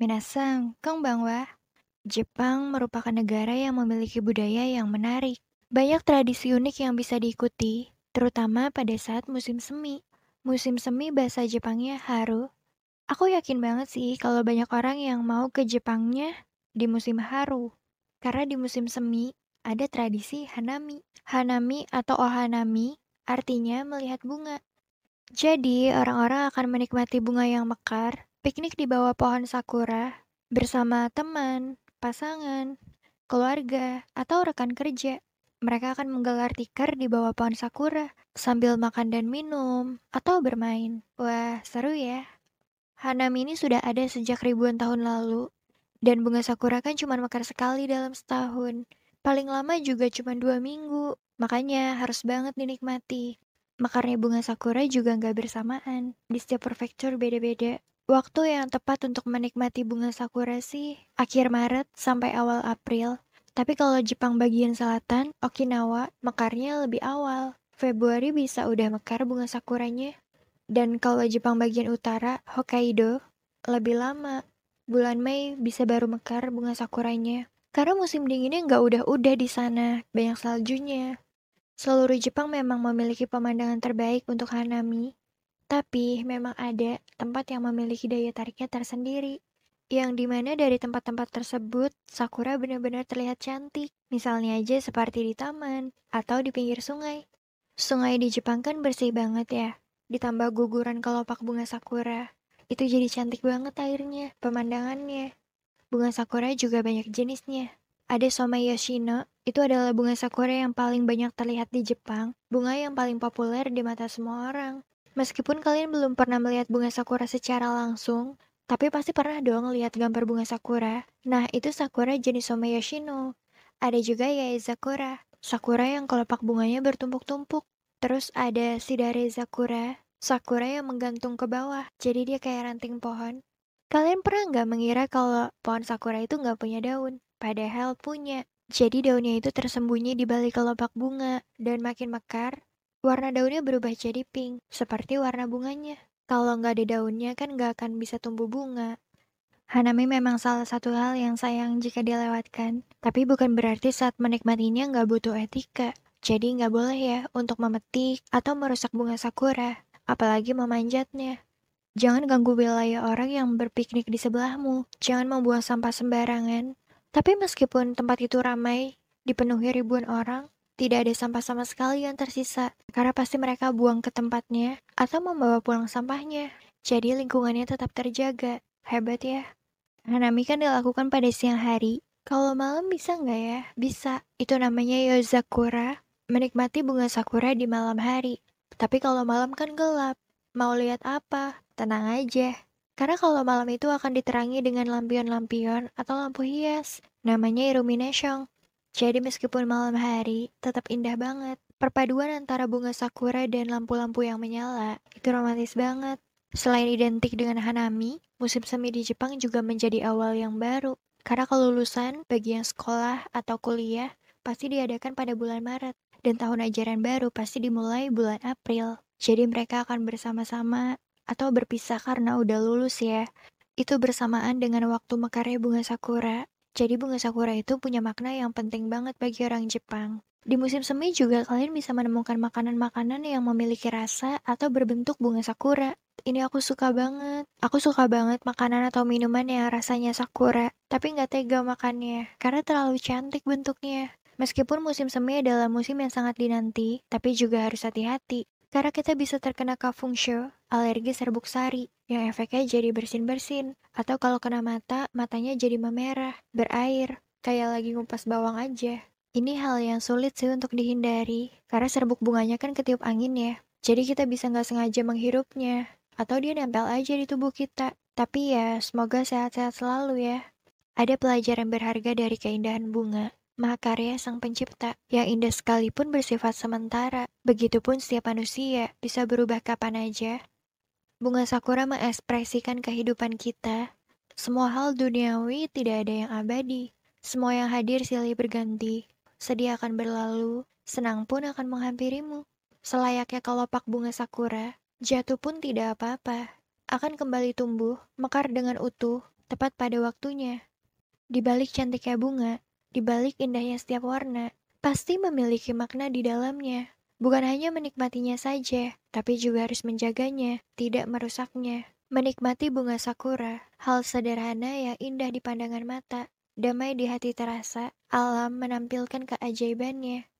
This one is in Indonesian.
Minasang, konbanwa. Jepang merupakan negara yang memiliki budaya yang menarik. Banyak tradisi unik yang bisa diikuti, terutama pada saat musim semi. Musim semi bahasa Jepangnya haru. Aku yakin banget sih kalau banyak orang yang mau ke Jepangnya di musim haru. Karena di musim semi ada tradisi hanami. Hanami atau ohanami artinya melihat bunga. Jadi, orang-orang akan menikmati bunga yang mekar, piknik di bawah pohon sakura, bersama teman, pasangan, keluarga, atau rekan kerja. Mereka akan menggelar tikar di bawah pohon sakura, sambil makan dan minum, atau bermain. Wah, seru ya. Hanami ini sudah ada sejak ribuan tahun lalu, dan bunga sakura kan cuma mekar sekali dalam setahun. Paling lama juga cuma dua minggu, makanya harus banget dinikmati. Mekarnya bunga sakura juga nggak bersamaan, di setiap prefektur beda-beda. Waktu yang tepat untuk menikmati bunga sakura sih akhir Maret sampai awal April. Tapi kalau Jepang bagian selatan, Okinawa, mekarnya lebih awal. Februari bisa udah mekar bunga sakuranya. Dan kalau Jepang bagian utara, Hokkaido, lebih lama. Bulan Mei bisa baru mekar bunga sakuranya. Karena musim dinginnya nggak udah-udah di sana, banyak saljunya. Seluruh Jepang memang memiliki pemandangan terbaik untuk Hanami, tapi memang ada tempat yang memiliki daya tariknya tersendiri. Yang di mana dari tempat-tempat tersebut, sakura benar-benar terlihat cantik. Misalnya aja seperti di taman atau di pinggir sungai. Sungai di Jepang kan bersih banget ya. Ditambah guguran kelopak bunga sakura. Itu jadi cantik banget airnya, pemandangannya. Bunga sakura juga banyak jenisnya. Ada Somei Yoshino, itu adalah bunga sakura yang paling banyak terlihat di Jepang, bunga yang paling populer di mata semua orang. Meskipun kalian belum pernah melihat bunga sakura secara langsung, tapi pasti pernah dong lihat gambar bunga sakura. Nah, itu sakura jenis Yoshino. Ada juga Yaezakura, sakura yang kelopak bunganya bertumpuk-tumpuk. Terus ada Shidare Sakura, sakura yang menggantung ke bawah, jadi dia kayak ranting pohon. Kalian pernah nggak mengira kalau pohon sakura itu nggak punya daun? Padahal punya. Jadi daunnya itu tersembunyi di balik kelopak bunga, dan makin mekar, Warna daunnya berubah jadi pink, seperti warna bunganya. Kalau nggak ada daunnya kan nggak akan bisa tumbuh bunga. Hanami memang salah satu hal yang sayang jika dilewatkan, tapi bukan berarti saat menikmatinya nggak butuh etika. Jadi nggak boleh ya untuk memetik atau merusak bunga sakura, apalagi memanjatnya. Jangan ganggu wilayah orang yang berpiknik di sebelahmu. Jangan membuang sampah sembarangan. Tapi meskipun tempat itu ramai, dipenuhi ribuan orang, tidak ada sampah sama sekali yang tersisa, karena pasti mereka buang ke tempatnya atau membawa pulang sampahnya. Jadi lingkungannya tetap terjaga. Hebat ya. Hanami kan dilakukan pada siang hari. Kalau malam bisa nggak ya? Bisa. Itu namanya Yozakura. Menikmati bunga sakura di malam hari. Tapi kalau malam kan gelap. Mau lihat apa? Tenang aja. Karena kalau malam itu akan diterangi dengan lampion-lampion atau lampu hias. Namanya illumination. Jadi meskipun malam hari, tetap indah banget. Perpaduan antara bunga sakura dan lampu-lampu yang menyala, itu romantis banget. Selain identik dengan Hanami, musim semi di Jepang juga menjadi awal yang baru. Karena kelulusan bagi yang sekolah atau kuliah pasti diadakan pada bulan Maret. Dan tahun ajaran baru pasti dimulai bulan April. Jadi mereka akan bersama-sama atau berpisah karena udah lulus ya. Itu bersamaan dengan waktu mekarnya bunga sakura jadi bunga sakura itu punya makna yang penting banget bagi orang Jepang. Di musim semi juga kalian bisa menemukan makanan-makanan yang memiliki rasa atau berbentuk bunga sakura. Ini aku suka banget. Aku suka banget makanan atau minuman yang rasanya sakura, tapi nggak tega makannya, karena terlalu cantik bentuknya. Meskipun musim semi adalah musim yang sangat dinanti, tapi juga harus hati-hati. Karena kita bisa terkena kafungsho, alergi serbuk sari, yang efeknya jadi bersin-bersin. Atau kalau kena mata, matanya jadi memerah, berair, kayak lagi ngupas bawang aja. Ini hal yang sulit sih untuk dihindari, karena serbuk bunganya kan ketiup angin ya. Jadi kita bisa nggak sengaja menghirupnya, atau dia nempel aja di tubuh kita. Tapi ya, semoga sehat-sehat selalu ya. Ada pelajaran berharga dari keindahan bunga. Mahakarya Sang Pencipta, yang indah sekalipun bersifat sementara. Begitupun setiap manusia bisa berubah kapan aja. Bunga sakura mengekspresikan kehidupan kita. Semua hal duniawi tidak ada yang abadi. Semua yang hadir silih berganti. Sedih akan berlalu, senang pun akan menghampirimu. Selayaknya kelopak bunga sakura, jatuh pun tidak apa-apa. Akan kembali tumbuh, mekar dengan utuh, tepat pada waktunya. Di balik cantiknya bunga, di balik indahnya setiap warna, pasti memiliki makna di dalamnya. Bukan hanya menikmatinya saja, tapi juga harus menjaganya, tidak merusaknya. Menikmati bunga sakura, hal sederhana yang indah di pandangan mata, damai di hati terasa, alam menampilkan keajaibannya.